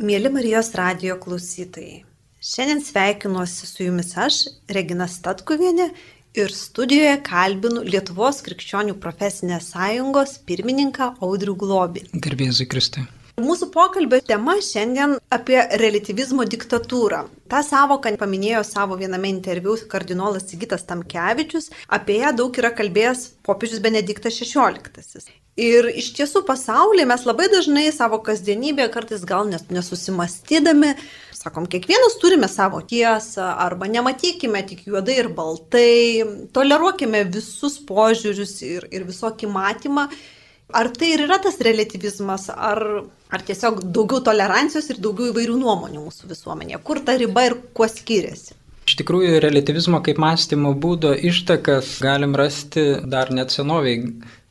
Mėly Marijos radio klausytojai, šiandien sveikinuosi su jumis aš, Regina Statkuvienė, ir studijoje kalbinu Lietuvos krikščionių profesinės sąjungos pirmininką Audrių Globį. Garbėzui Kristai. Mūsų pokalbio tema šiandien apie relativizmo diktatūrą. Ta savoka paminėjo savo viename interviu kardinolas Sigitas Tamkevičius, apie ją daug yra kalbėjęs popiežius Benediktas XVI. Ir iš tiesų pasaulyje mes labai dažnai savo kasdienybėje, kartais gal net nesusimastydami, sakom, kiekvienas turime savo tiesą arba nematykime tik juodai ir baltai, toleruokime visus požiūrius ir, ir visokį matymą. Ar tai ir yra tas relativizmas, ar, ar tiesiog daugiau tolerancijos ir daugiau įvairių nuomonių mūsų visuomenėje? Kur ta riba ir kuo skiriasi? Iš tikrųjų, relativizmo kaip mąstymo būdo ištakas galim rasti dar net senoviai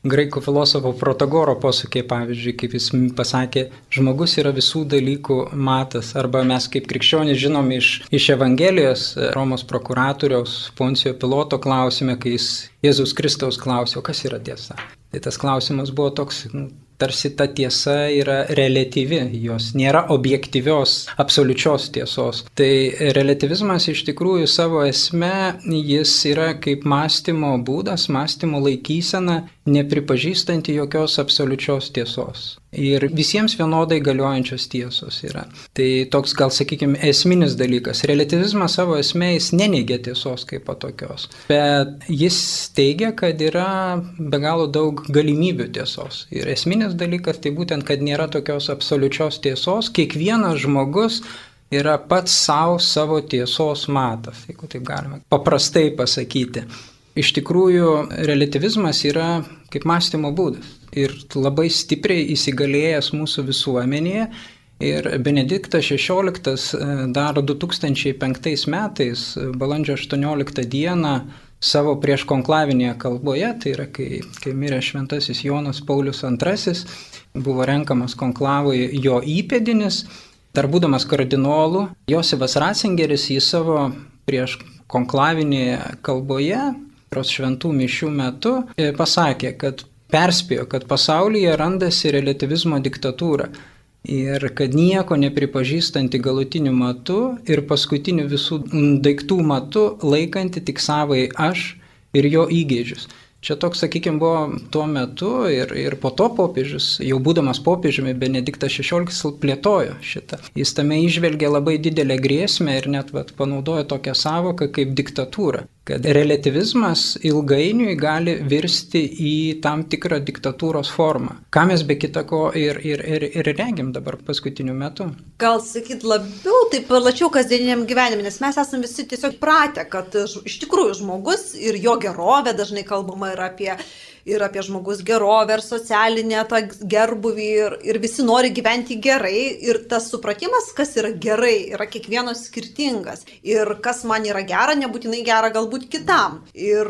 graikų filosofo Protagoro posakiai, pavyzdžiui, kaip jis pasakė, žmogus yra visų dalykų matas. Arba mes kaip krikščionys žinom iš, iš Evangelijos Romos prokuratoriaus Poncijo piloto klausime, kai jis Jėzus Kristaus klausė, kas yra tiesa. Tai tas klausimas buvo toks, nu, tarsi ta tiesa yra relatyvi, jos nėra objektyvios, absoliučios tiesos. Tai relativizmas iš tikrųjų savo esme, jis yra kaip mąstymo būdas, mąstymo laikysena, nepripažįstanti jokios absoliučios tiesos. Ir visiems vienodai galiojančios tiesos yra. Tai toks gal, sakykime, esminis dalykas. Relativizmas savo esmė jis neneigia tiesos kaip patokios, bet jis teigia, kad yra be galo daug galimybių tiesos. Ir esminis dalykas tai būtent, kad nėra tokios absoliučios tiesos. Kiekvienas žmogus yra pats savo savo tiesos matas, jeigu taip galima paprastai pasakyti. Iš tikrųjų, relativizmas yra kaip mąstymo būdas ir labai stipriai įsigalėjęs mūsų visuomenėje. Ir Benediktas XVI e, dar 2005 metais, e, balandžio 18 dieną, savo prieškonklavinėje kalboje, tai yra kai, kai mirė šventasis Jonas Paulius II, buvo renkamas konklavui jo įpėdinis, dar būdamas kardinolu, Josifas Ratzingeris į savo prieškonklavinėje kalboje šventų mišių metu e, pasakė, kad perspėjo, kad pasaulyje randasi relativizmo diktatūra ir kad nieko nepripažįstanti galutiniu matu ir paskutiniu visų daiktų matu laikanti tik savai aš ir jo įgėdžius. Čia toks, sakykime, buvo tuo metu ir, ir po to popiežius, jau būdamas popiežiumi, Benediktas XVI plėtojo šitą. Jis tame išvelgė labai didelę grėsmę ir net vat, panaudojo tokią savoką kaip diktatūra kad relativizmas ilgainiui gali virsti į tam tikrą diktatūros formą. Ką mes be kita ko ir, ir, ir, ir regim dabar paskutiniu metu. Gal sakyt labiau, taip plačiau kasdieniniam gyvenimui, nes mes esame visi tiesiog pratę, kad iš tikrųjų žmogus ir jo gerovė dažnai kalbama yra apie ir apie žmogus gerovę, ir socialinę tą gerbuvį, ir, ir visi nori gyventi gerai, ir tas supratimas, kas yra gerai, yra kiekvieno skirtingas. Ir kas man yra gera, nebūtinai gera galbūt kitam. Ir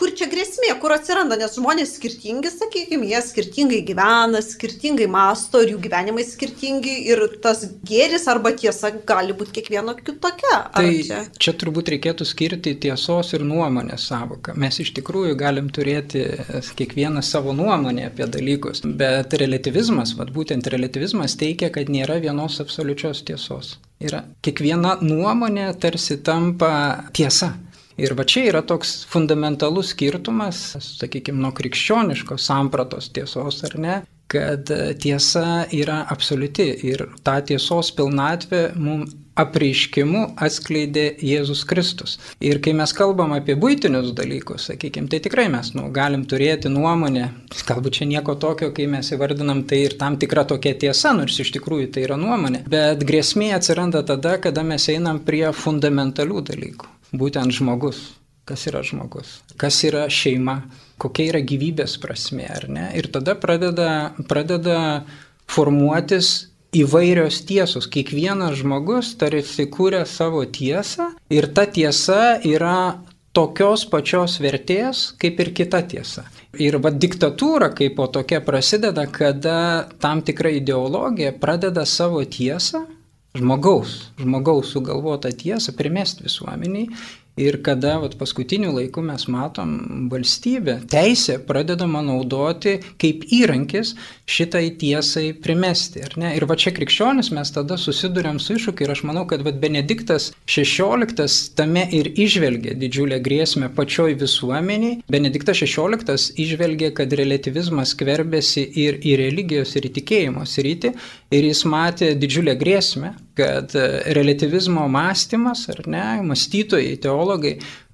kur čia grėsmė, kur atsiranda, nes žmonės skirtingi, sakykime, jie skirtingai gyvena, skirtingai masto, ir jų gyvenimai skirtingi, ir tas gėris arba tiesa gali būti kiekvieno kitokia. Ar tai čia? čia turbūt reikėtų skirti tiesos ir nuomonės savoką. Mes iš tikrųjų galim turėti kiekvienas savo nuomonę apie dalykus. Bet relativizmas, vad būtent relativizmas teikia, kad nėra vienos absoliučios tiesos. Yra kiekviena nuomonė tarsi tampa tiesa. Ir va čia yra toks fundamentalus skirtumas, sakykime, nuo krikščioniškos sampratos tiesos ar ne, kad tiesa yra absoliuti ir tą tiesos pilnatvę mums apreiškimu atskleidė Jėzus Kristus. Ir kai mes kalbam apie būtinius dalykus, sakykime, tai tikrai mes nu, galim turėti nuomonę, galbūt čia nieko tokio, kai mes įvardinam tai ir tam tikra tokia tiesa, nors iš tikrųjų tai yra nuomonė. Bet grėsmė atsiranda tada, kada mes einam prie fundamentalių dalykų. Būtent žmogus. Kas yra žmogus? Kas yra šeima? Kokia yra gyvybės prasme, ar ne? Ir tada pradeda, pradeda formuotis įvairios tiesos. Kiekvienas žmogus tarsi kūrė savo tiesą ir ta tiesa yra tokios pačios vertės kaip ir kita tiesa. Ir va diktatūra kaip po tokia prasideda, kada tam tikra ideologija pradeda savo tiesą, žmogaus, žmogaus sugalvotą tiesą primesti visuomeniai ir kada vat, paskutiniu laiku mes matom valstybę, teisė pradedama naudoti kaip įrankis šitai tiesai primesti. Ir va čia krikščionis mes tada susidurėm su iššūkiu ir aš manau, kad vat, Benediktas XVI tame ir išvelgė didžiulę grėsmę pačioj visuomeniai. Benediktas XVI išvelgė, kad relativizmas skverbėsi ir į religijos, ir į tikėjimo sritį ir jis matė didžiulę grėsmę, kad relativizmo mąstymas, ar ne, mąstytojai, teologai,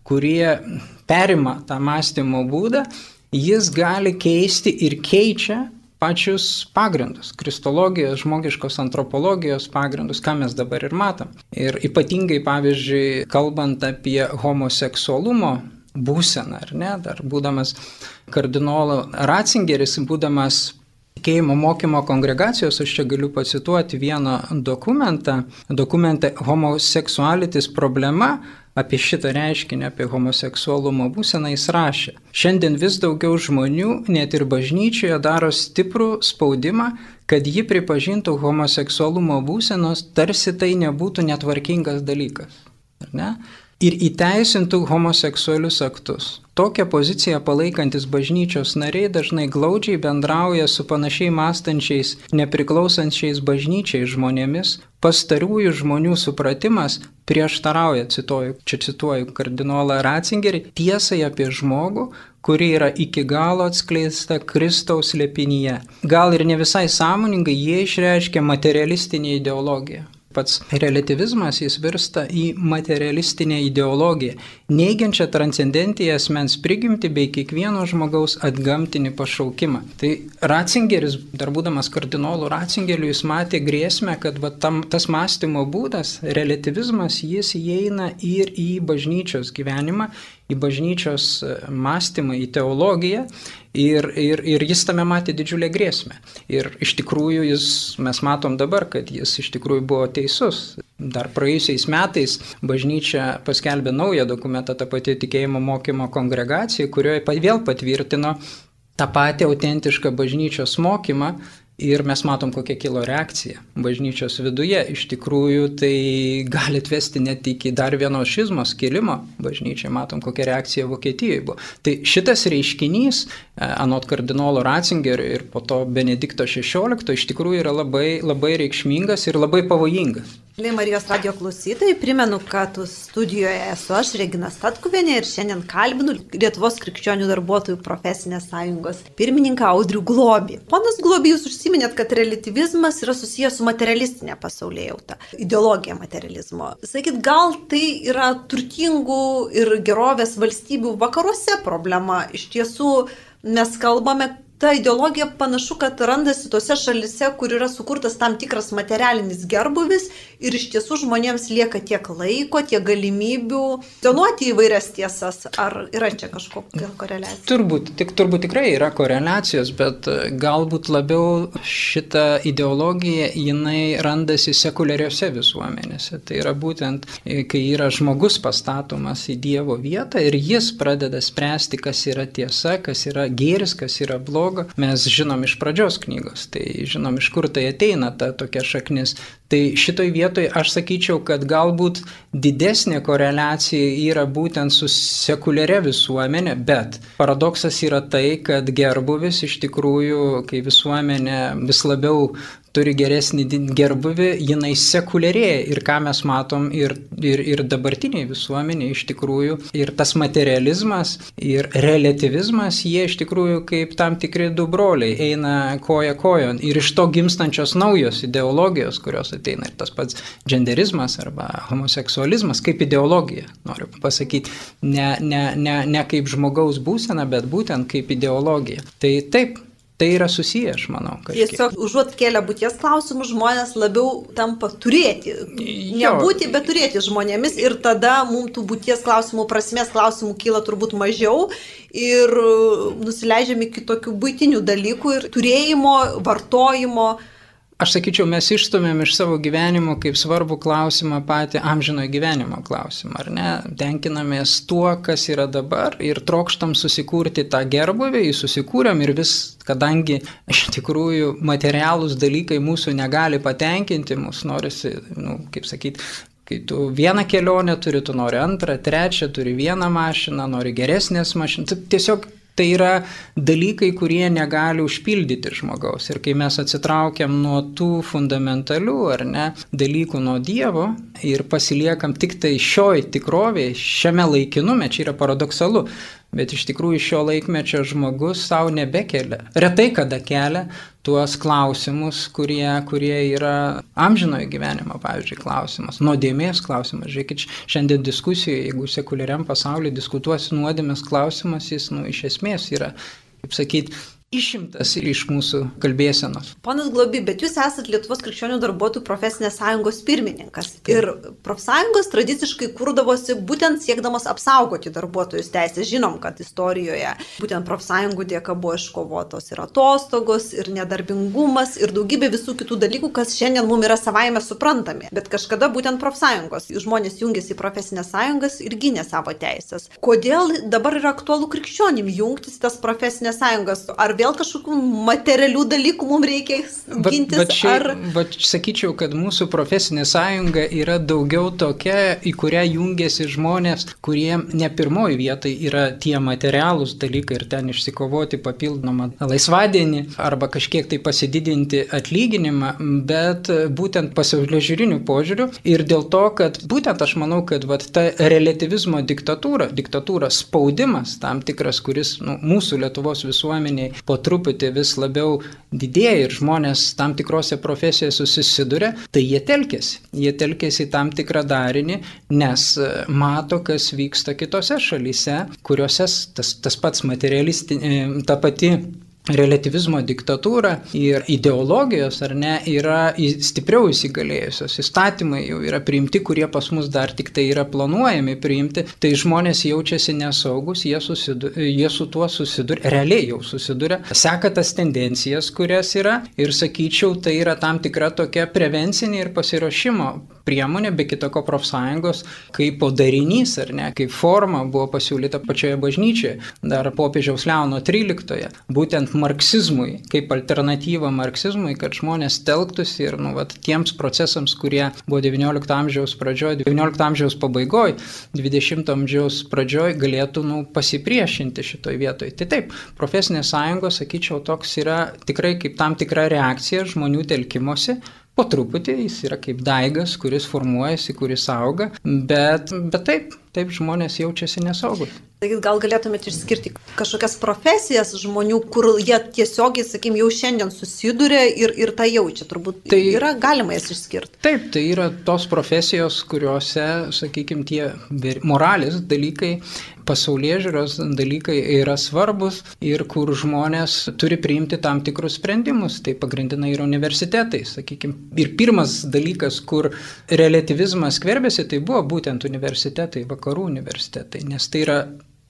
kurie perima tą mąstymo būdą, jis gali keisti ir keičia pačius pagrindus - kristologijos, žmogiškos antropologijos pagrindus, ką mes dabar ir matom. Ir ypatingai, pavyzdžiui, kalbant apie homoseksualumo būseną, ar ne, dar būdamas kardinolo Ratzingeris, būdamas tikėjimo mokymo kongregacijos, aš čia galiu pacituoti vieną dokumentą, dokumentą Homoseksualitis problema, apie šitą reiškinį, apie homoseksualumo būseną jis rašė. Šiandien vis daugiau žmonių, net ir bažnyčioje, daro stiprų spaudimą, kad ji pripažintų homoseksualumo būsenos, tarsi tai nebūtų netvarkingas dalykas. Ne? ir įteisintų homoseksualius aktus. Tokią poziciją palaikantis bažnyčios nariai dažnai glaudžiai bendrauja su panašiai mąstančiais, nepriklausančiais bažnyčiai žmonėmis. Pastarųjų žmonių supratimas prieštarauja, cituoju, čia cituoju kardinolą Ratzingerį, tiesai apie žmogų, kuri yra iki galo atskleista Kristaus lepinyje. Gal ir ne visai sąmoningai jie išreiškia materialistinę ideologiją pats relativizmas jis virsta į materialistinę ideologiją, neigiančią transcendentiją asmens prigimti bei kiekvieno žmogaus atgamtinį pašaukimą. Tai Ratzingeris, dar būdamas kardinolu Ratzingeriu, jis matė grėsmę, kad va, tam, tas mąstymo būdas, relativizmas, jis įeina ir į bažnyčios gyvenimą, į bažnyčios mąstymą, į teologiją Ir, ir, ir jis tame matė didžiulę grėsmę. Ir iš tikrųjų jis, mes matom dabar, kad jis iš tikrųjų buvo teisus. Dar praėjusiais metais bažnyčia paskelbė naują dokumentą, tą patį tikėjimo mokymo kongregaciją, kurioje vėl patvirtino tą patį autentišką bažnyčios mokymą Ir mes matom, kokia kilo reakcija bažnyčios viduje. Iš tikrųjų, tai gali atvesti net iki dar vieno šizmos kilimo bažnyčiai. Matom, kokia reakcija Vokietijoje buvo. Tai šitas reiškinys, e, anot kardinolo Ratzingerio ir po to Benedikto XVI, iš tikrųjų yra labai, labai reikšmingas ir labai pavojingas. Mėly Marijos radio klausytojai, primenu, kad studijoje esu aš, Regina Statkuvienė, ir šiandien kalbinu Lietuvos krikščionių darbuotojų profesinės sąjungos pirmininką Audrių Globį. Ponas Globį, jūs užsiminėt, kad relativizmas yra susijęs su materialistinė pasaulyje jauta, ideologija materializmo. Sakyt, gal tai yra turtingų ir gerovės valstybių vakaruose problema. Iš tiesų, mes kalbame, ta ideologija panašu, kad randasi tose šalise, kur yra sukurtas tam tikras materialinis gerbuvis ir iš tiesų žmonėms lieka tiek laiko, tiek galimybių donuoti įvairias tiesas. Ar yra čia kažkokia koreliacija? Turbūt, tik, turbūt tikrai yra koreliacijos, bet e, galbūt labiau šita ideologija jinai randasi sekuliariose visuomenėse. Tai yra būtent, e, kai yra žmogus pastatomas į Dievo vietą ir jis pradeda spręsti, kas yra tiesa, kas yra gėris, kas yra blogas dialogą mes žinom iš pradžios knygos, tai žinom iš kur tai ateina ta tokia šaknis. Tai šitoj vietoj aš sakyčiau, kad galbūt didesnė koreliacija yra būtent su sekuliaria visuomenė, bet paradoksas yra tai, kad gerbuvis iš tikrųjų, kai visuomenė vis labiau turi geresnį gerbuvį, jinai sekuliarėja ir ką mes matom ir, ir, ir dabartiniai visuomeniai iš tikrųjų. Ir tas materializmas ir relativizmas, jie iš tikrųjų kaip tam tikri du broliai eina koja kojon ir iš to gimstančios naujos ideologijos, kurios ateina ir tas pats genderizmas arba homoseksualizmas kaip ideologija, noriu pasakyti, ne, ne, ne, ne kaip žmogaus būsena, bet būtent kaip ideologija. Tai taip, Tai yra susiję, aš manau. Kažkiek. Tiesiog užuot kėlę būties klausimus, žmonės labiau tampa turėti. Nebūti, bet turėti žmonėmis ir tada mums tų būties klausimų, prasmės klausimų kyla turbūt mažiau ir nusileidžiam iki tokių būtinių dalykų ir turėjimo, vartojimo. Aš sakyčiau, mes išstumėm iš savo gyvenimo kaip svarbų klausimą patį amžinojo gyvenimo klausimą, ar ne? Tenkinamės tuo, kas yra dabar ir trokštam susikurti tą gerbuvį, jį susikūrėm ir vis, kadangi iš tikrųjų materialūs dalykai mūsų negali patenkinti, mūsų norisi, nu, kaip sakyti, Kai tu vieną kelionę turi, tu nori antrą, trečią, turi vieną mašiną, nori geresnės mašinas. Tiesiog Tai yra dalykai, kurie negali užpildyti žmogaus. Ir kai mes atsitraukiam nuo tų fundamentalių ar ne dalykų nuo Dievo ir pasiliekam tik tai šioj tikrovėje, šiame laikinume, čia yra paradoksalu, bet iš tikrųjų šio laikmečio žmogus savo nebekelia. Retai kada kelia tuos klausimus, kurie, kurie yra amžinojo gyvenimo, pavyzdžiui, klausimas, nuodėmės klausimas. Žiūrėkit, šiandien diskusijoje, jeigu sekuliariam pasaulyje diskutuosi nuodėmės klausimas, jis, nu, iš esmės yra, kaip sakyti, išimtas iš mūsų kalbėsenos. Ponas Globi, bet jūs esate Lietuvos krikščionių darbuotojų profesinės sąjungos pirmininkas. Ir profsąjungos tradiciškai kurdavosi būtent siekdamas apsaugoti darbuotojus teisės. Žinom, kad istorijoje būtent profsąjungų dėka buvo iškovotos ir atostogos, ir nedarbingumas, ir daugybė visų kitų dalykų, kas šiandien mums yra savaime suprantami. Bet kažkada būtent profsąjungos žmonės jungėsi į profesinės sąjungas ir gynė savo teisės. Kodėl dabar yra aktualu krikščionim jungtis tas profesinės sąjungas? Ar vėl kažkokių materialių dalykų mums reikia gintis? Bet, bet čia, ar... bet sakyčiau, kad mūsų profesinė sąjunga yra daugiau tokia, į kurią jungiasi žmonės, kurie ne pirmoji vietai yra tie materialūs dalykai ir ten išsikovoti papildomą laisvadienį arba kažkiek tai pasididinti atlyginimą, bet būtent pasaulio žiūrinių požiūrių ir dėl to, kad būtent aš manau, kad vat, ta relativizmo diktatūra, diktatūra spaudimas tam tikras, kuris nu, mūsų Lietuvos visuomeniai po truputį vis labiau didėja ir žmonės tam tikrose profesijose susiduria, tai jie telkėsi. Jie telkėsi į tam tikrą darinį, nes e, mato, kas vyksta kitose šalyse, kuriuose tas, tas pats materialistinė, ta pati relativizmo diktatūra ir ideologijos, ar ne, yra stipriau įsigalėjusios. Įstatymai jau yra priimti, kurie pas mus dar tik tai yra planuojami priimti, tai žmonės jaučiasi nesaugus, jie, susidur, jie su tuo susiduria, realiai jau susiduria, seka tas tendencijas, kurias yra ir sakyčiau, tai yra tam tikra tokia prevencinė ir pasiruošimo priemonė, be kitako profsąjungos, kaip darinys, ar ne, kaip forma buvo pasiūlyta pačioje bažnyčioje, dar popiežiaus Leono 13, būtent marksizmui, kaip alternatyva marksizmui, kad žmonės telktųsi ir nu, vat, tiems procesams, kurie buvo XIX amžiaus pradžioje, XIX amžiaus pabaigoje, XX amžiaus pradžioje, galėtų nu, pasipriešinti šitoje vietoje. Tai taip, profesinės sąjungos, sakyčiau, toks yra tikrai kaip tam tikra reakcija žmonių telkimosi, po truputį jis yra kaip daigas, kuris formuojasi, kuris auga, bet, bet taip, taip žmonės jaučiasi nesaugus. Tai gal galėtumėte išskirti kažkokias profesijas žmonių, kur jie tiesiogiai, sakykim, jau šiandien susiduria ir, ir tą jaučia. Turbūt tai yra galima jas išskirti. Taip, tai yra tos profesijos, kuriuose, sakykim, tie moralės dalykai, pasaulyje žiūros dalykai yra svarbus ir kur žmonės turi priimti tam tikrus sprendimus. Tai pagrindinai yra universitetai, sakykim. Ir pirmas dalykas, kur relativizmas skverbėsi, tai buvo būtent universitetai, vakarų universitetai, nes tai yra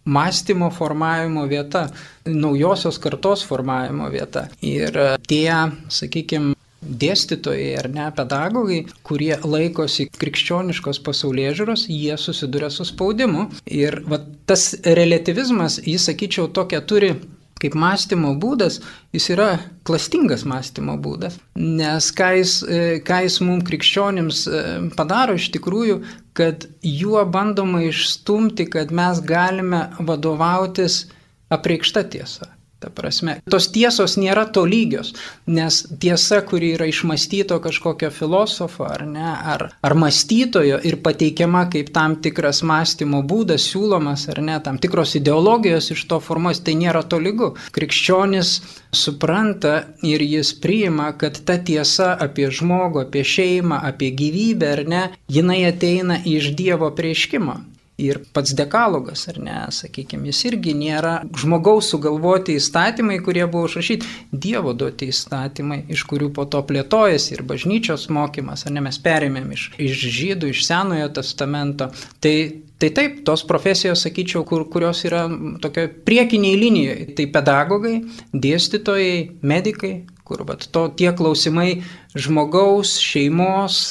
mąstymo formavimo vieta, naujosios kartos formavimo vieta. Ir tie, sakykime, dėstytojai ar ne pedagogai, kurie laikosi krikščioniškos pasaulyje žiūros, jie susiduria su spaudimu. Ir va, tas relativizmas, jis, sakyčiau, tokia turi kaip mąstymo būdas, jis yra klastingas mąstymo būdas, nes ką jis, e, ką jis mums krikščionims e, padaro iš tikrųjų, kad juo bandoma išstumti, kad mes galime vadovautis apreikšta tiesa. Ta prasme, tos tiesos nėra tolygios, nes tiesa, kuri yra išmastyto kažkokio filosofo ar ne, ar, ar mąstytojo ir pateikiama kaip tam tikras mąstymo būdas, siūlomas ar ne, tam tikros ideologijos iš to formuos, tai nėra tolygu. Krikščionis supranta ir jis priima, kad ta tiesa apie žmogų, apie šeimą, apie gyvybę ar ne, jinai ateina iš Dievo prieškimo. Ir pats dekalogas, ar ne, sakykime, jis irgi nėra žmogaus sugalvoti įstatymai, kurie buvo užrašyti, Dievo duoti įstatymai, iš kurių po to plėtojasi ir bažnyčios mokymas, ar ne, mes perėmėm iš, iš žydų, iš Senojo testamento. Tai, tai taip, tos profesijos, sakyčiau, kur, kurios yra tokio priekiniai linijoje, tai pedagogai, dėstytojai, medikai, kur vat, to, tie klausimai žmogaus, šeimos,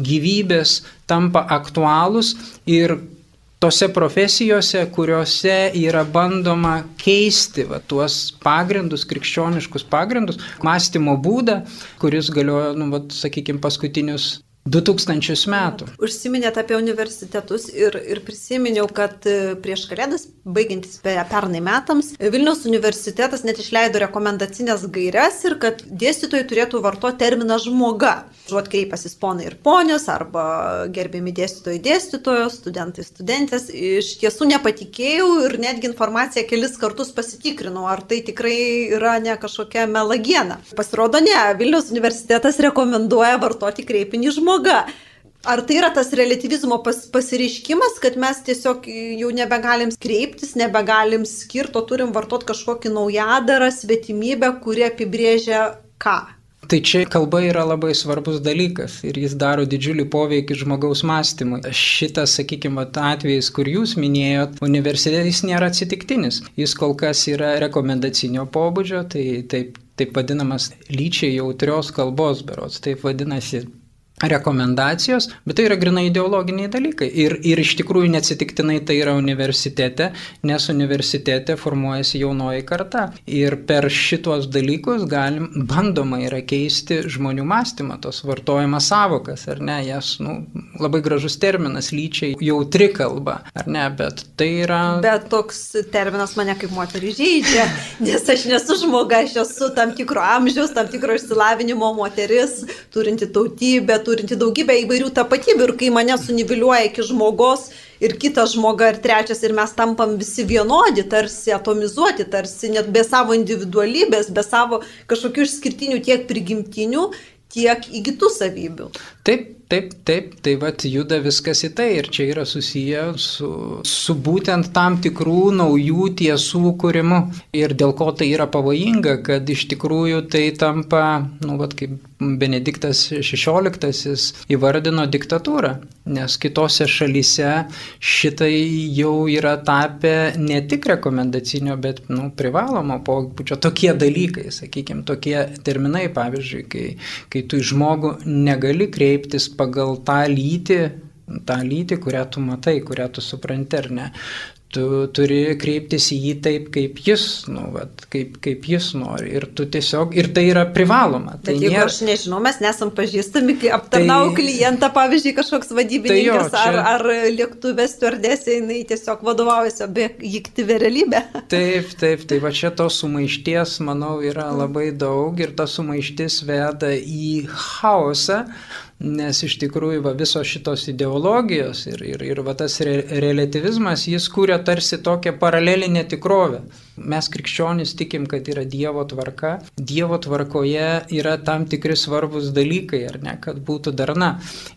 gyvybės tampa aktualūs ir tose profesijose, kuriuose yra bandoma keisti va, tuos pagrindus, krikščioniškus pagrindus, mąstymo būdą, kuris galiojo, nu, va, sakykime, paskutinius 2000 metų. Užsiminėt apie universitetus ir, ir prisiminiau, kad e, prieš kalėdas, baigiantis pernai metams, Vilniaus universitetas net išleido rekomendacinės gairias ir kad dėstytojai turėtų vartoti terminą žmoga. Žuot kreipasis ponai ir ponios, arba gerbiami dėstytojai dėstytojos, studentai studentės. Iš tiesų nepatikėjau ir netgi informaciją kelis kartus pasitikrinau, ar tai tikrai yra ne kažkokia melagiena. Pasirodo, ne, Vilniaus universitetas rekomenduoja vartoti kreipinį žmoga žmoga. Ar tai yra tas relativizmo pas, pasireiškimas, kad mes tiesiog jau nebegalim kreiptis, nebegalim skirti, o turim vartoti kažkokį naujadarą, svetimybę, kuri apibrėžia ką? Tai čia kalba yra labai svarbus dalykas ir jis daro didžiulį poveikį žmogaus mąstymui. Šitas, sakykime, atvejis, kur jūs minėjot, universitetas nėra atsitiktinis. Jis kol kas yra rekomendacinio pobūdžio, tai taip, taip vadinamas lyčiai jautrios kalbos berots, taip vadinasi rekomendacijos, bet tai yra grinai ideologiniai dalykai. Ir, ir iš tikrųjų neatsitiktinai tai yra universitete, nes universitete formuojasi jaunoji karta. Ir per šituos dalykus galim, bandoma yra keisti žmonių mąstymą, tos vartojamas savokas, ar ne, jas, nu, labai gražus terminas, lyčiai jautri kalba, ar ne, bet tai yra... Bet toks terminas mane kaip moterį žaidžia, nes aš nesu žmoga, aš esu tam tikro amžiaus, tam tikro išsilavinimo moteris, turinti tautybę, turinti daugybę įvairių tapatybių ir kai mane suniviliuoja iki žmogos ir kitas žmoga ir trečias ir mes tampam visi vienodi, tarsi atomizuoti, tarsi net be savo individualybės, be savo kažkokių išskirtinių tiek prigimtinių, tiek įgytų savybių. Taip, Taip, taip, tai vad juda viskas į tai ir čia yra susiję su, su būtent tam tikrų naujų tiesų kūrimu. Ir dėl ko tai yra pavojinga, kad iš tikrųjų tai tampa, nu, vad kaip Benediktas XVI įvardino diktatūrą, nes kitose šalyse šitai jau yra tapę ne tik rekomendacinio, bet nu, privalomo pobūdžio tokie dalykai, sakykime, tokie terminai, pavyzdžiui, kai, kai tu į žmogų negali kreiptis pagal tą lytį, tą lytį, kurią tu matai, kurią tu supranti ar ne. Tu turi kreiptis į jį taip, kaip jis, nu, vat, kaip, kaip jis nori. Ir tu tiesiog, ir tai yra privaloma. Tai Bet jeigu nėra... aš nežinau, mes nesam pažįstami, kai aptarnau tai... klientą, pavyzdžiui, kažkoks vadybininkas tai jo, čia... ar, ar lėktuvės tuardėse, jinai tiesiog vadovaujasi objektyvę realybę. Taip, taip, tai va čia tos sumaišties, manau, yra labai daug ir ta sumaištis veda į chaosą Nes iš tikrųjų va, visos šitos ideologijos ir, ir, ir va, tas re, relativizmas, jis kūrė tarsi tokią paralelinę tikrovę. Mes krikščionys tikim, kad yra Dievo tvarka. Dievo tvarkoje yra tam tikri svarbus dalykai, ar ne, kad būtų darna.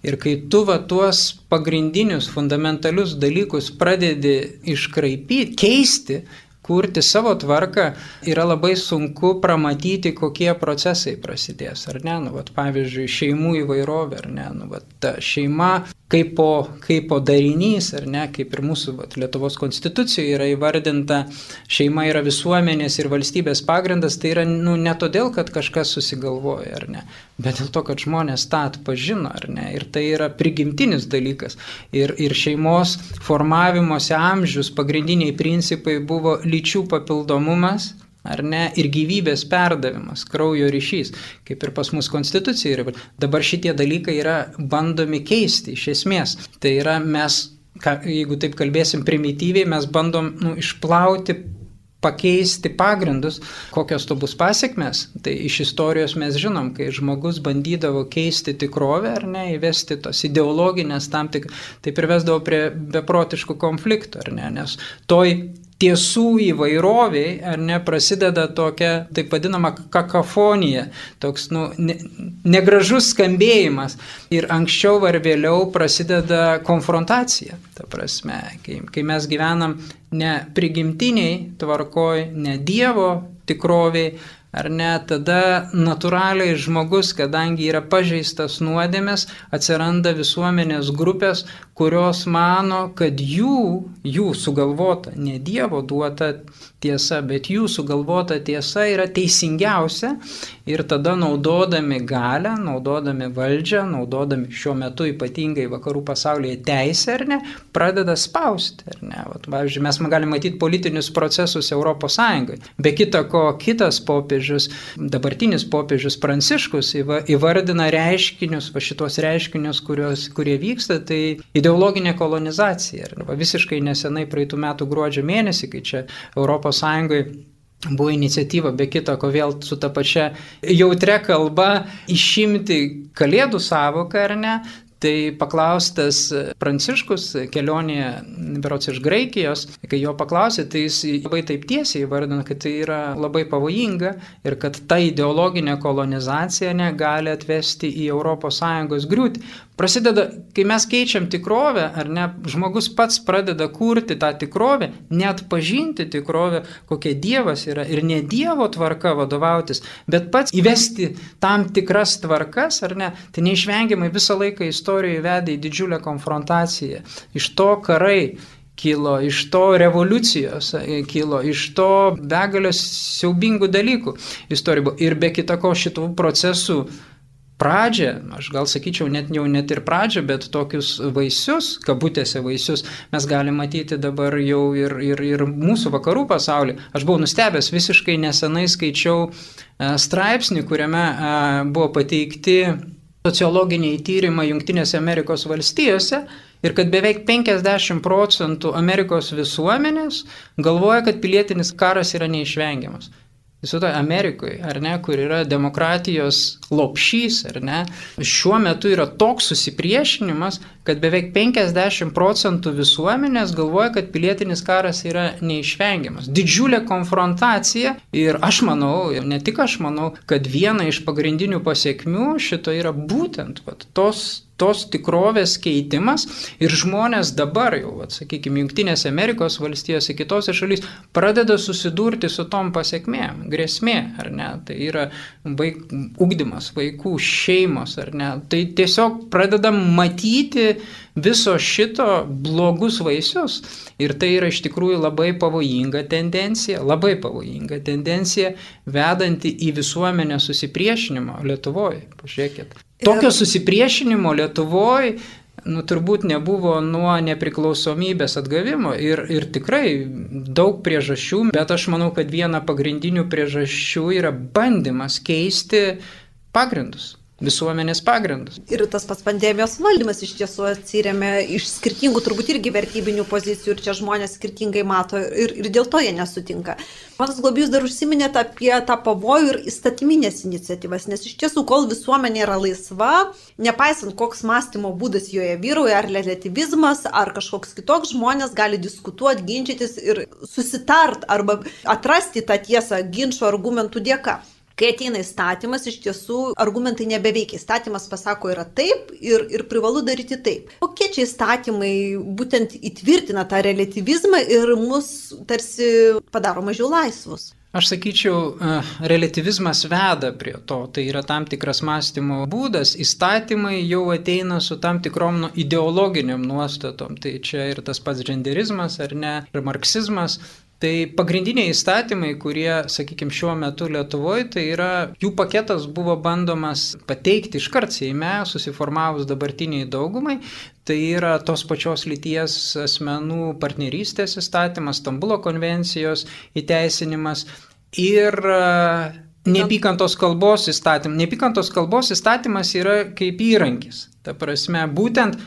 Ir kai tu va tuos pagrindinius, fundamentalius dalykus pradedi iškraipyti, keisti, kurti savo tvarką, yra labai sunku pramatyti, kokie procesai prasidės, ar ne? Nu, vat, pavyzdžiui, šeimų įvairovė, ar ne? Nu, vat, ta šeima kaip po, kaip po darinys, ar ne, kaip ir mūsų vat, Lietuvos konstitucijoje yra įvardinta, šeima yra visuomenės ir valstybės pagrindas, tai yra nu, ne todėl, kad kažkas susigalvoja, ar ne, bet dėl to, kad žmonės tą atpažino, ar ne, ir tai yra prigimtinis dalykas. Ir, ir šeimos formavimosi amžius pagrindiniai principai buvo lyčių papildomumas, ar ne, ir gyvybės perdavimas, kraujo ryšys, kaip ir pas mus konstitucija yra. Dabar šitie dalykai yra bandomi keisti iš esmės. Tai yra mes, jeigu taip kalbėsim primityviai, mes bandom nu, išplauti pakeisti pagrindus, kokios to bus pasiekmes. Tai iš istorijos mes žinom, kai žmogus bandydavo keisti tikrovę ar ne, įvesti tos ideologinės tam tik, tai privesdavo prie beprotiškų konfliktų, ar ne, nes toj tiesų įvairoviai, ar ne, prasideda tokia, taip vadinama, kakafonija, toks, nu, ne, negražus skambėjimas. Ir anksčiau ar vėliau prasideda konfrontacija. Ta prasme, kai, kai mes gyvenam ne prigimtiniai tvarkoj, ne Dievo tikroviai, ar ne, tada natūraliai žmogus, kadangi yra pažeistas nuodėmės, atsiranda visuomenės grupės, kurios mano, kad jų, jų sugalvota, ne Dievo duota tiesa, bet jų sugalvota tiesa yra teisingiausia ir tada naudodami galę, naudodami valdžią, naudodami šiuo metu ypatingai vakarų pasaulyje teisę, ar ne, pradeda spausti, ar ne. Vat, pavyzdžiui, mes galime matyti politinius procesus Europos Sąjungai. Be kita ko, kitas popiežius, dabartinis popiežius Pranciškus įvardina reiškinius, va šitos reiškinius, kurios, kurie vyksta, tai ideologinė kolonizacija. Ir va, visiškai nesenai praeitų metų gruodžio mėnesį, kai čia Europos Sąjungai buvo iniciatyva, be kita ko vėl su ta pačia jautria kalba išimti kalėdų savoką ar ne, Tai paklaustas Pranciškus kelionėje, berots iš Graikijos, kai jo paklausė, tai jis labai taip tiesiai įvardino, kad tai yra labai pavojinga ir kad ta ideologinė kolonizacija negali atvesti į ES griūtį. Prasideda, kai mes keičiam tikrovę, ar ne, žmogus pats pradeda kurti tą tikrovę, net pažinti tikrovę, kokia Dievas yra ir ne Dievo tvarka vadovautis, bet pats įvesti tam tikras tvarkas, ar ne, tai neišvengiamai visą laiką istorijoje vedė į didžiulę konfrontaciją. Iš to karai kilo, iš to revoliucijos kilo, iš to begalės siaubingų dalykų istorijoje. Ir be kitako šitų procesų pradžią, aš gal sakyčiau net jau net ir pradžią, bet tokius vaisius, kabutėse vaisius, mes galime matyti dabar jau ir, ir, ir mūsų vakarų pasaulyje. Aš buvau nustebęs, visiškai nesenai skaičiau e, straipsnį, kuriame e, buvo pateikti sociologiniai tyrimai Junktinėse Amerikos valstijose ir kad beveik 50 procentų Amerikos visuomenės galvoja, kad pilietinis karas yra neišvengiamas. Viso to Amerikoje, ar ne, kur yra demokratijos lopšys, ar ne, šiuo metu yra toks susipriešinimas, kad beveik 50 procentų visuomenės galvoja, kad pilietinis karas yra neišvengiamas. Didžiulė konfrontacija ir aš manau, ir ne tik aš manau, kad viena iš pagrindinių pasiekmių šito yra būtent vat, tos tos tikrovės keitimas ir žmonės dabar jau, sakykime, Junktinėse Amerikos valstijose, kitose šalys pradeda susidurti su tom pasiekmėm, grėsmė, ar ne, tai yra vaik, ugdymas, vaikų šeimos, ar ne, tai tiesiog pradeda matyti viso šito blogus vaisius. Ir tai yra iš tikrųjų labai pavojinga tendencija, labai pavojinga tendencija vedanti į visuomenę susipriešinimo Lietuvoje, pažiūrėkit. Tokio susipriešinimo Lietuvoje nu, turbūt nebuvo nuo nepriklausomybės atgavimo. Ir, ir tikrai daug priežasčių, bet aš manau, kad viena pagrindinių priežasčių yra bandymas keisti pagrindus visuomenės pagrindus. Ir tas pats pandemijos valdymas iš tiesų atsiriamė iš skirtingų turbūt irgi vertybinių pozicijų ir čia žmonės skirtingai mato ir, ir dėl to jie nesutinka. Manas Globijus dar užsiminėte apie tą pavojų ir įstatyminės iniciatyvas, nes iš tiesų, kol visuomenė yra laisva, nepaisant koks mąstymo būdas joje vyrauja, ar relativizmas, ar kažkoks kitoks, žmonės gali diskutuoti, ginčytis ir susitart arba atrasti tą tiesą ginčio argumentų dėka. Kai ateina įstatymas, iš tiesų argumentai nebeveikia. Įstatymas pasako yra taip ir, ir privalu daryti taip. Kokie čia įstatymai būtent įtvirtina tą relativizmą ir mus tarsi padaro mažiau laisvus? Aš sakyčiau, e, relativizmas veda prie to, tai yra tam tikras mąstymo būdas, įstatymai jau ateina su tam tikrom nu, ideologiniam nuostatom, tai čia ir tas pats genderizmas ar ne, ir marksizmas, Tai pagrindiniai įstatymai, kurie, sakykime, šiuo metu Lietuvoje, tai yra, jų paketas buvo bandomas pateikti iškart Seime, susiformavus dabartiniai daugumai. Tai yra tos pačios lyties asmenų partnerystės įstatymas, Stambulo konvencijos įteisinimas ir Nepykantos kalbos įstatymas. Nepykantos kalbos įstatymas yra kaip įrankis. Ta prasme, būtent,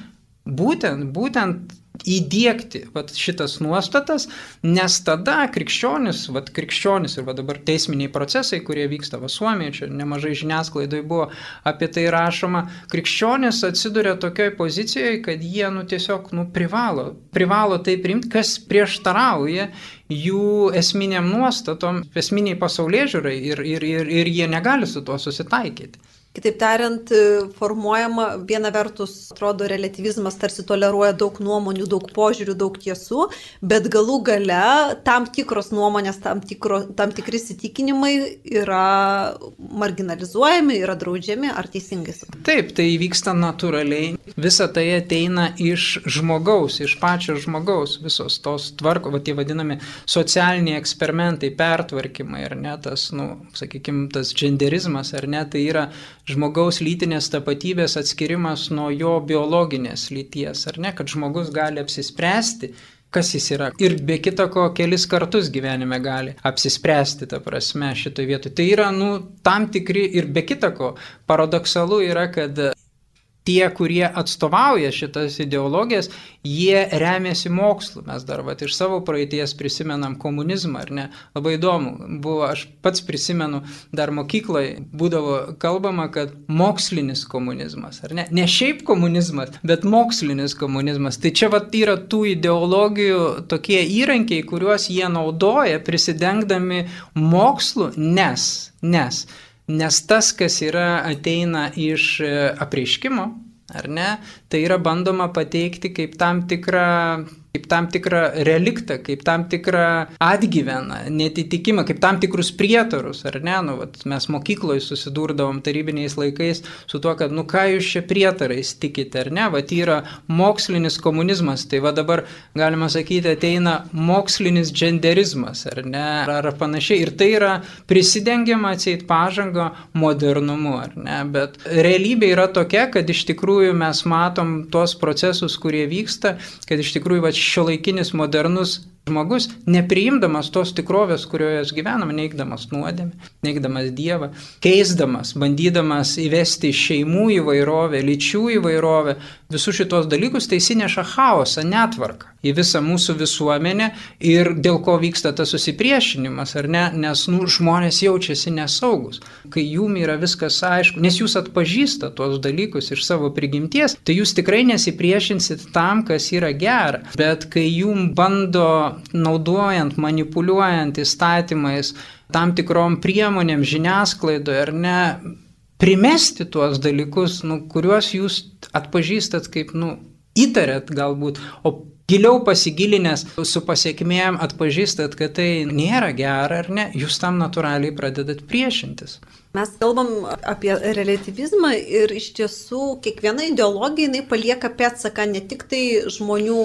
būtent, būtent įdėkti vat, šitas nuostatas, nes tada krikščionis, vat, krikščionis ir vat, dabar teisminiai procesai, kurie vyksta va Suomijoje, čia nemažai žiniasklaidai buvo apie tai rašoma, krikščionis atsiduria tokioje pozicijoje, kad jie nu, tiesiog nu, privalo, privalo tai priimti, kas prieštarauja jų esminiam nuostatom, esminiai pasaulyje žiūrai ir, ir, ir, ir jie negali su tuo susitaikyti. Kitaip tariant, formuojama viena vertus, atrodo, relativizmas tarsi toleruoja daug nuomonių, daug požiūrių, daug tiesų, bet galų gale tam tikros nuomonės, tam, tikro, tam tikri įsitikinimai yra marginalizuojami, yra draudžiami, ar teisingai suprantu? Taip, tai vyksta natūraliai. Visa tai ateina iš žmogaus, iš pačio žmogaus, visos tos tvarko, va tie vadinami socialiniai eksperimentai, pertvarkymai, ar ne, tas, nu, sakykime, tas genderizmas, ar ne, tai yra žmogaus lytinės tapatybės atskirimas nuo jo biologinės lyties, ar ne, kad žmogus gali apsispręsti, kas jis yra. Ir be kita ko, kelis kartus gyvenime gali apsispręsti, ta prasme, šitoje vietoje. Tai yra, nu, tam tikri ir be kita ko, paradoksalu yra, kad tie, kurie atstovauja šitas ideologijas, jie remiasi mokslu. Mes dar vat, iš savo praeities prisimenam komunizmą, ar ne? Labai įdomu. Buvo, aš pats prisimenu, dar mokykloje būdavo kalbama, kad mokslinis komunizmas, ar ne? Ne šiaip komunizmas, bet mokslinis komunizmas. Tai čia vat yra tų ideologijų tokie įrankiai, kuriuos jie naudoja prisidengdami mokslu, nes, nes Nes tas, kas yra ateina iš e, apreiškimo, ar ne, tai yra bandoma pateikti kaip tam tikrą kaip tam tikrą reliktą, kaip tam tikrą atgyveną, netitikimą, kaip tam tikrus prietarus, ar ne? Nu, vat, mes mokykloje susidurdavom tarybiniais laikais su tuo, kad, nu ką jūs čia prietarais tikite, ar ne? Vat yra mokslinis komunizmas, tai va dabar galima sakyti ateina mokslinis genderizmas, ar ne? Ar panašiai. Ir tai yra prisidengiama atseit pažango modernumu, ar ne? Bet realybė yra tokia, kad iš tikrųjų mes matom tuos procesus, kurie vyksta, kad iš tikrųjų va šio laikinis modernus Žmogus, nepriimdamas tos tikrovės, kurioje gyvenam, neigdamas nuodėmę, neigdamas Dievą, keisdamas, bandydamas įvesti šeimų įvairovę, lyčių įvairovę, visus šitos dalykus, tai įsineša chaosą, netvarką į visą mūsų visuomenę ir dėl ko vyksta tas susipriešinimas, ar ne, nes nu, žmonės jaučiasi nesaugus, kai jum yra viskas aišku, nes jūs atpažįstate tuos dalykus iš savo prigimties, tai jūs tikrai nesipriešinsit tam, kas yra gera, bet kai jum bando naudojant, manipuliuojant įstatymais, tam tikrom priemonėm žiniasklaidoje ar ne, primesti tuos dalykus, nu, kuriuos jūs atpažįstat kaip, nu, įtarėt galbūt, o giliau pasigilinęs su pasiekmėm atpažįstat, kad tai nėra gera ar ne, jūs tam natūraliai pradedat priešintis. Mes kalbam apie relativizmą ir iš tiesų kiekviena ideologija jinai palieka pėdsaką ne tik tai žmonių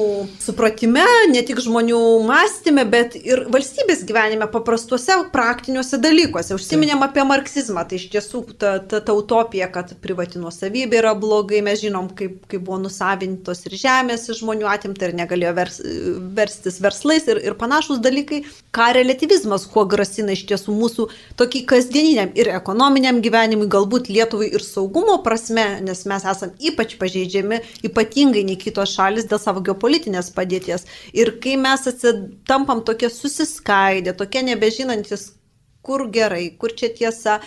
supratime, ne tik žmonių mąstymė, bet ir valstybės gyvenime paprastuose praktiniuose dalykuose. Užsiminėm apie marksizmą, tai iš tiesų ta, ta, ta utopija, kad privati nuosavybė yra blogai, mes žinom, kaip, kaip buvo nusavintos ir žemės iš žmonių atimta ir negalėjo vers, verstis verslais ir, ir panašus dalykai. Ką relativizmas, kuo grasina iš tiesų mūsų tokį kasdieniniam ir ekonominiam ekonominiam gyvenimui, galbūt Lietuvai ir saugumo prasme, nes mes esame ypač pažeidžiami, ypatingai nei kitos šalis dėl savo geopolitinės padėties. Ir kai mes atsitampam tokie susiskaidę, tokie nebežinantis, kur gerai, kur čia tiesa,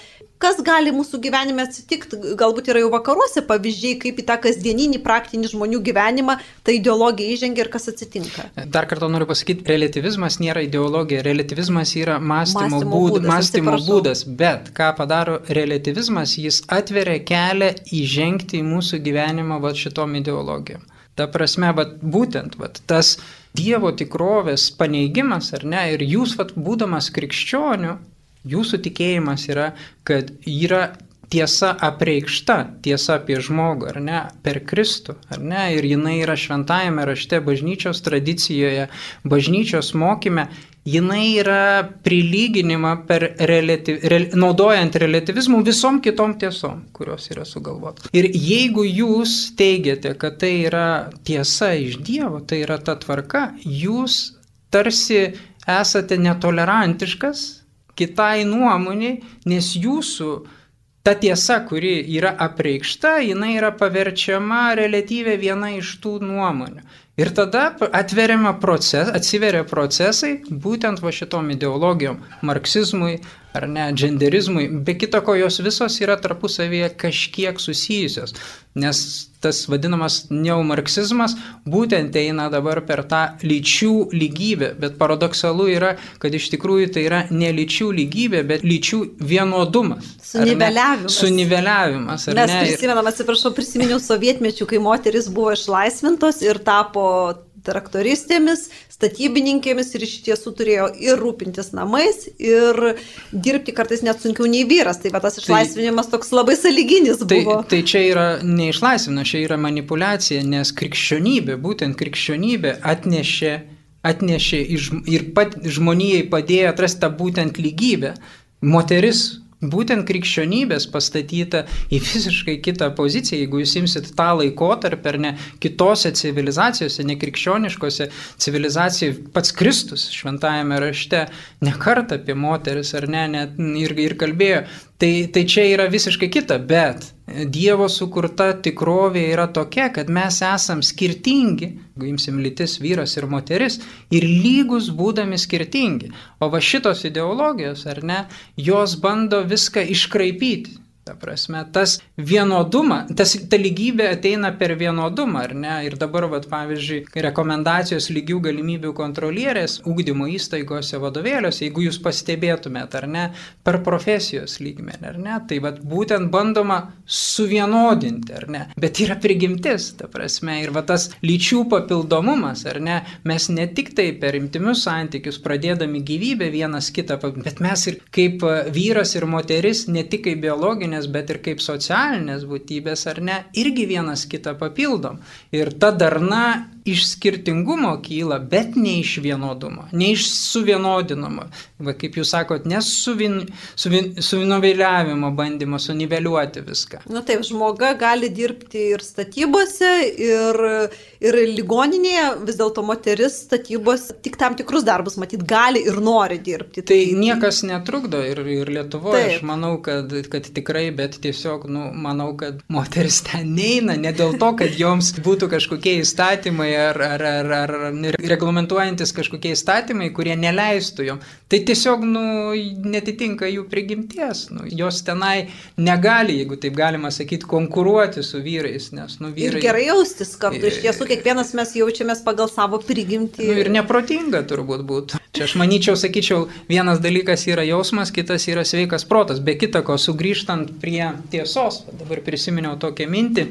kas gali mūsų gyvenime atsitikti, galbūt yra jau vakaruose pavyzdžiai, kaip į tą kasdieninį praktinį žmonių gyvenimą ta ideologija įžengia ir kas atsitinka. Dar kartą noriu pasakyti, relativizmas nėra ideologija, relativizmas yra mąstymo, mąstymo, būd, būdas, mąstymo būdas, bet ką padaro relativizmas, jis atveria kelią įžengti į mūsų gyvenimą va šitom ideologijom. Ta prasme, va, būtent va, tas Dievo tikrovės paneigimas, ar ne, ir jūs, va, būdamas krikščioniu, Jūsų tikėjimas yra, kad yra tiesa apreikšta, tiesa apie žmogų, ar ne, per Kristų, ar ne, ir jinai yra šventajame rašte, bažnyčios tradicijoje, bažnyčios mokyme, jinai yra prilyginima per relativ, re, naudojant relativizmų visom kitom tiesom, kurios yra sugalvotos. Ir jeigu jūs teigiate, kad tai yra tiesa iš Dievo, tai yra ta tvarka, jūs tarsi esate netolerantiškas kitai nuomoniai, nes jūsų ta tiesa, kuri yra apreikšta, jinai yra paverčiama relatyvė viena iš tų nuomonių. Ir tada atveriama proces, atsiveria procesai būtent va šitom ideologijom - marksizmui ar ne, genderizmui, be kita ko jos visos yra tarpusavyje kažkiek susijusios, nes tas vadinamas neomarksizmas būtent eina dabar per tą lyčių lygybę, bet paradoksalu yra, kad iš tikrųjų tai yra ne lyčių lygybė, bet lyčių vienodumas. Suniveliavimas. Suniveliavimas. Mes ne? prisimenam, atsiprašau, prisiminiau sovietmečių, kai moteris buvo išlaisvintos ir tapo traktoristėmis, statybininkėmis ir iš tiesų turėjo ir rūpintis namais, ir dirbti kartais net sunkiau nei vyras. Tai va tas tai- išlaisvinimas tai, toks labai saliginis tai, buvo. Tai čia yra neišlaisvinimas, čia yra manipulacija, nes krikščionybė, būtent krikščionybė atnešė, atnešė ir pat žmonijai padėjo atrasti tą būtent lygybę. Moteris būtent krikščionybės pastatyta į visiškai kitą poziciją, jeigu jūs imsit tą laikotarpį ar ne kitose civilizacijose, nekrikščioniškose civilizacijose, pats Kristus šventajame rašte nekart apie moteris ar ne, net ir, ir kalbėjo, tai, tai čia yra visiškai kita, bet Dievo sukurta tikrovė yra tokia, kad mes esam skirtingi, jeigu imsim lytis vyras ir moteris, ir lygus būdami skirtingi. O va šitos ideologijos, ar ne, jos bando viską iškraipyti. Ta prasme, tas vienodumą, tas, ta lygybė ateina per vienodumą, ar ne? Ir dabar, vat, pavyzdžiui, rekomendacijos lygių galimybių kontrolierės ūkdymo įstaigose vadovėliuose, jeigu jūs pastebėtumėt, ar ne, per profesijos lygmenį, ar ne, tai vat, būtent bandoma suvienodinti, ar ne? Bet yra prigimtis, ta prasme, ir vat, tas lyčių papildomumas, ar ne? Mes ne tik tai per imtimius santykius pradėdami gyvybę vienas kitą, bet mes ir kaip vyras ir moteris, ne tik kaip biologinė, biologinės, bet ir kaip socialinės būtybės, ar ne, irgi vienas kitą papildom. Ir ta darna iš skirtingumo kyla, bet ne iš vienodumo, ne iš suvienodinimo. Va, kaip jūs sakot, ne suvin, suvin, suvinovėliavimo bandymo suniveliuoti viską. Na taip, žmoga gali dirbti ir statybose, ir, ir ligoninėje, vis dėlto moteris statybos tik tam tikrus darbus matyt gali ir nori dirbti. Tai, tai niekas netrukdo ir, ir Lietuvoje, aš manau, kad, kad tikrai, bet tiesiog, nu, manau, kad moteris ten neina, ne dėl to, kad joms būtų kažkokie įstatymai ar, ar, ar, ar reglamentuojantis kažkokie įstatymai, kurie neleistų jom. Tai tiesiog nu, netitinka jų prigimties. Nu, jos tenai negali, jeigu taip galima sakyti, konkuruoti su vyrais. Nes, nu, vyrai... Ir gerai jaustis kartu. Iš tiesų, kiekvienas mes jaučiamės pagal savo prigimtį. Nu, ir neprotinga turbūt būtų. Čia aš manyčiau, sakyčiau, vienas dalykas yra jausmas, kitas yra sveikas protas. Be kita ko, sugrįžtant prie tiesos, dabar prisiminiau tokią mintį,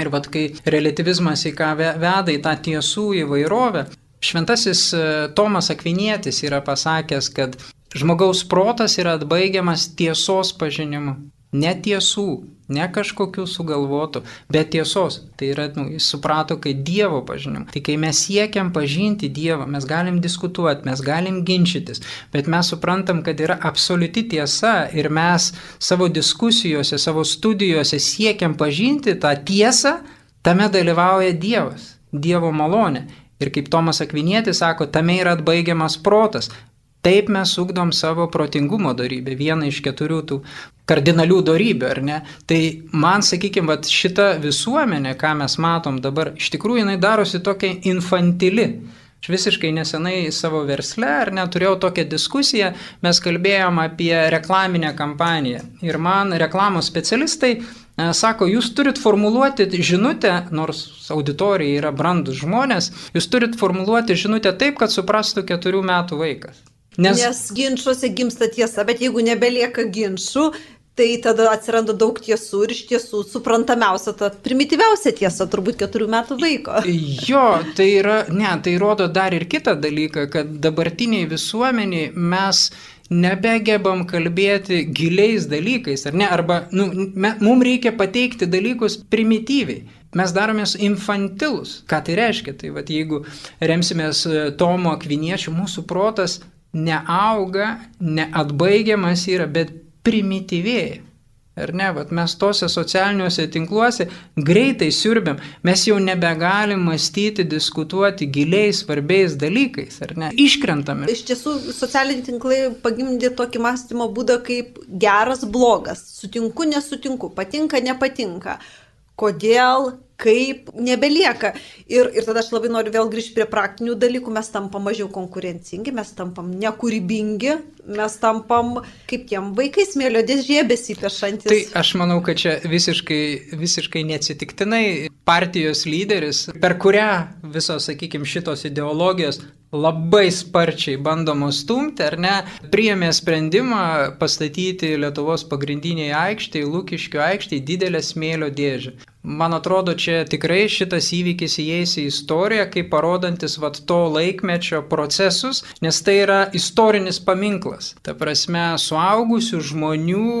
Ir vad kai relativizmas į ką veda į tą tiesų įvairovę, šventasis e, Tomas Akvinietis yra pasakęs, kad žmogaus protas yra atbaigiamas tiesos pažinimu, netiesų, ne kažkokių sugalvotų, bet tiesos. Tai yra, nu, jis suprato, kai Dievo pažinim. Tai kai mes siekiam pažinti Dievą, mes galim diskutuoti, mes galim ginčytis, bet mes suprantam, kad yra absoliuti tiesa ir mes savo diskusijose, savo studijose siekiam pažinti tą tiesą, tame dalyvauja Dievas, Dievo malonė. Ir kaip Tomas Akvinietis sako, tame yra atbaigiamas protas. Taip mes ugdom savo protingumo darybę, vieną iš keturių tų kardinalių darybių, ar ne? Tai man, sakykime, šita visuomenė, ką mes matom dabar, iš tikrųjų jinai darosi tokia infantili. Aš visiškai nesenai savo versle, ar neturėjau tokią diskusiją, mes kalbėjom apie reklaminę kampaniją. Ir man reklamos specialistai e, sako, jūs turit formuluoti žinutę, nors auditorija yra brandus žmonės, jūs turit formuluoti žinutę taip, kad suprastų keturių metų vaikas. Nes, Nes ginčiuose gimsta tiesa, bet jeigu nebelieka ginčių, tai tada atsiranda daug tiesų ir iš tiesų suprantamiausia, ta primityviausia tiesa turbūt keturių metų vaiko. Jo, tai yra, ne, tai rodo dar ir kitą dalyką, kad dabartiniai visuomeniai mes nebegebam kalbėti giliais dalykais, ar ne, arba nu, me, mums reikia pateikti dalykus primityviai. Mes daromės infantilus. Ką tai reiškia? Tai vad, jeigu remsimės Tomo Akviniečių, mūsų protas neauga, neatbaigiamas yra, bet primityvėja. Ar ne, vat mes tose socialiniuose tinkluose greitai siurbiam, mes jau nebegalim mąstyti, diskutuoti giliais, svarbiais dalykais, ar ne, iškrentame. Iš tiesų, socialiniai tinklai pagimdė tokį mąstymo būdą kaip geras, blogas, sutinku, nesutinku, patinka, nepatinka. Kodėl, kaip nebelieka. Ir, ir tada aš labai noriu vėl grįžti prie praktinių dalykų, mes tampam mažiau konkurencingi, mes tampam nekūrybingi, mes tampam kaip tiem vaikai smėlio dėžėje besipešantis. Tai aš manau, kad čia visiškai, visiškai neatsitiktinai partijos lyderis, per kurią visos, sakykime, šitos ideologijos labai sparčiai bandomos stumti, ar ne, priėmė sprendimą pastatyti Lietuvos pagrindiniai aikštėje, Lūkiškių aikštėje didelę smėlio dėžę. Man atrodo, čia tikrai šitas įvykis įeis į istoriją, kaip parodantis vat to laikmečio procesus, nes tai yra istorinis paminklas. Ta prasme, suaugusių žmonių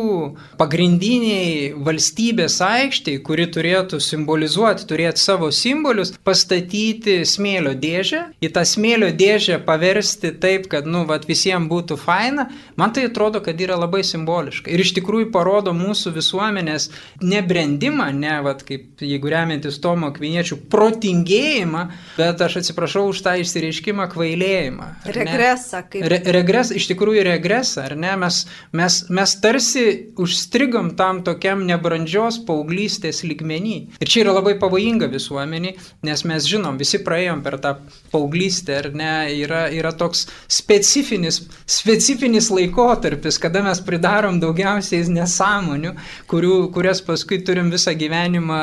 pagrindiniai valstybės aikštėje, kuri turėtų simbolizuoti, turėti savo simbolius, pastatyti smėlio dėžę, į tą smėlio dėžę paversti taip, kad, nu, vat visiems būtų faina, man tai atrodo, kad yra labai simboliška. Ir iš tikrųjų parodo mūsų visuomenės nebrendimą, ne, vat, kaip jeigu remiantis Tomo Kviniečių protingėjimą, bet aš atsiprašau už tą išsireiškimą kvailėjimą. Regresą. Kaip... Re, regres, iš tikrųjų regresą, ar ne? Mes, mes, mes tarsi užstrigom tam tokiam nebrandžios paauglystės ligmenį. Ir čia yra labai pavojinga visuomenį, nes mes žinom, visi praėjom per tą paauglystę, ar ne, yra, yra toks specifinis, specifinis laikotarpis, kada mes pridarom daugiausiai nesąmonių, kurių, kurias paskui turim visą gyvenimą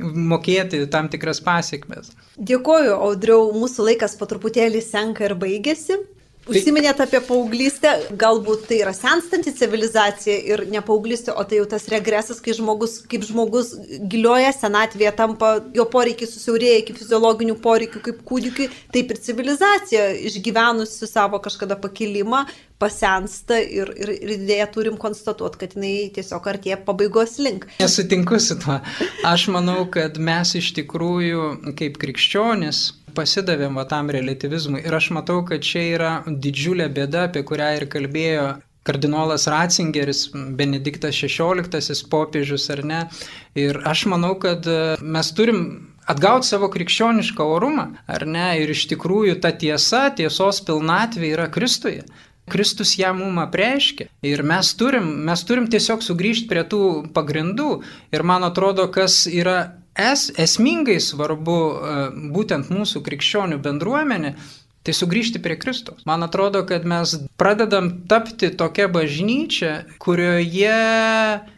mokėti tam tikras pasiekmes. Dėkoju, Audriau, mūsų laikas po truputėlį senka ir baigėsi. Tai- Užsiminėt apie paauglystę, galbūt tai yra senstanti civilizacija ir ne paauglystė, o tai jau tas regresas, kai žmogus, kaip žmogus gilioje senatvėje tampa, jo poreikiai susiaurėja iki fiziologinių poreikių kaip kūdikiai, taip ir civilizacija išgyvenusi savo kažkada pakilimą pasensta ir, ir, ir dėja turim konstatuoti, kad jinai tiesiog artėja pabaigos link. Nesutinku su tuo. Aš manau, kad mes iš tikrųjų kaip krikščionis pasidavėm va tam relativizmui ir aš matau, kad čia yra didžiulė bėda, apie kurią ir kalbėjo kardinolas Ratzingeris, Benediktas XVI popiežius ar ne. Ir aš manau, kad mes turim atgauti savo krikščionišką orumą, ar ne? Ir iš tikrųjų ta tiesa, tiesos pilnatvė yra Kristuje. Kristus ją mum apreiškia ir mes turim, mes turim tiesiog sugrįžti prie tų pagrindų ir man atrodo, kas yra es, esmingai svarbu e, būtent mūsų krikščionių bendruomenė, tai sugrįžti prie Kristus. Man atrodo, kad mes pradedam tapti tokia bažnyčia, kurioje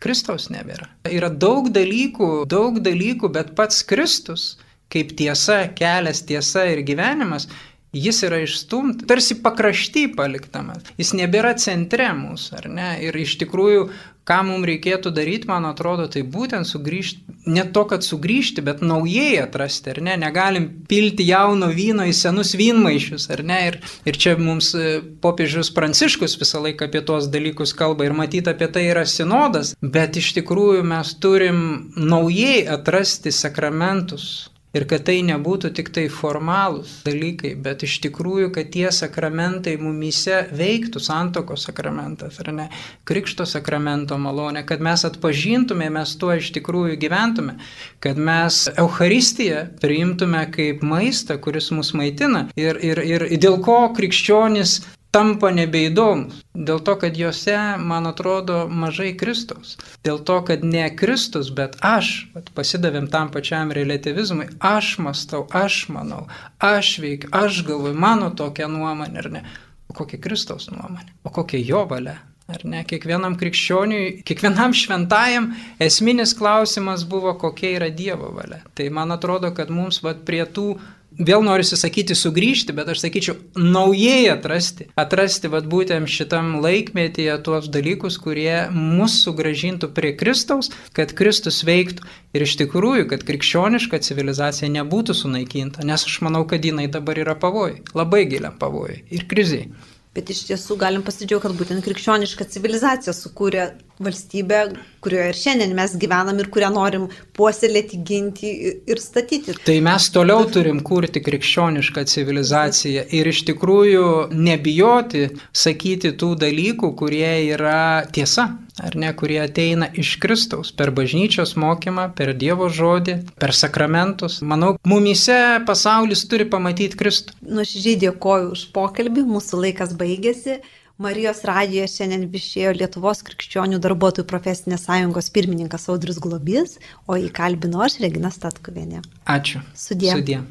Kristaus nebėra. Yra daug dalykų, daug dalykų, bet pats Kristus kaip tiesa, kelias, tiesa ir gyvenimas jis yra išstumtas, tarsi pakrašty paliktamas, jis nebėra centre mūsų, ar ne? Ir iš tikrųjų, ką mums reikėtų daryti, man atrodo, tai būtent sugrįžti, ne to, kad sugrįžti, bet naujai atrasti, ar ne? Negalim pilti jauno vyno į senus vynmaišius, ar ne? Ir, ir čia mums e, popiežius Pranciškus visą laiką apie tuos dalykus kalba ir matyti apie tai yra sinodas, bet iš tikrųjų mes turim naujai atrasti sakramentus Ir kad tai nebūtų tik tai formalūs dalykai, bet iš tikrųjų, kad tie sakramentai mumyse veiktų, santoko sakramentas, ar ne, krikšto sakramento malonė, kad mes atpažintume, mes tuo iš tikrųjų gyventume, kad mes Euharistiją priimtume kaip maistą, kuris mus maitina. Ir, ir, ir dėl ko krikščionis tampa nebeįdomus. Dėl to, kad juose, man atrodo, mažai Kristus. Dėl to, kad ne Kristus, bet aš, pasidavėm tam pačiam relativizmui, aš mastau, aš manau, aš veikiu, aš galvoju, mano tokia nuomonė, ar ne? O kokia Kristaus nuomonė? O kokia jo valia? Ar ne? Kiekvienam krikščioniui, kiekvienam šventajam esminis klausimas buvo, kokia yra Dievo valia. Tai man atrodo, kad mums vat, prie tų vėl noriu sakyti sugrįžti, bet aš sakyčiau, naujai atrasti. Atrasti vad būtent šitam laikmetyje tuos dalykus, kurie mus sugražintų prie Kristaus, kad Kristus veiktų ir iš tikrųjų, kad krikščioniška civilizacija nebūtų sunaikinta, nes aš manau, kad jinai dabar yra pavojai, labai giliam pavojai ir kriziai. Bet iš tiesų galim pasidžiaugti, kad būtent krikščioniška civilizacija sukūrė valstybę, kurioje ir šiandien mes gyvenam ir kurią norim puoselėti, ginti ir statyti. Tai mes toliau turim kurti krikščionišką civilizaciją ir iš tikrųjų nebijoti sakyti tų dalykų, kurie yra tiesa ar ne, kurie ateina iš Kristaus per bažnyčios mokymą, per Dievo žodį, per sakramentus. Manau, mumyse pasaulis turi pamatyti Kristų. Nuoširdžiai dėkoju už pokalbį, mūsų laikas baigėsi. Marijos radijoje šiandien viešėjo Lietuvos krikščionių darbuotojų profesinės sąjungos pirmininkas Audris Globys, o įkalbino aš Regina Statkuvienė. Ačiū. Sudie. Sudie.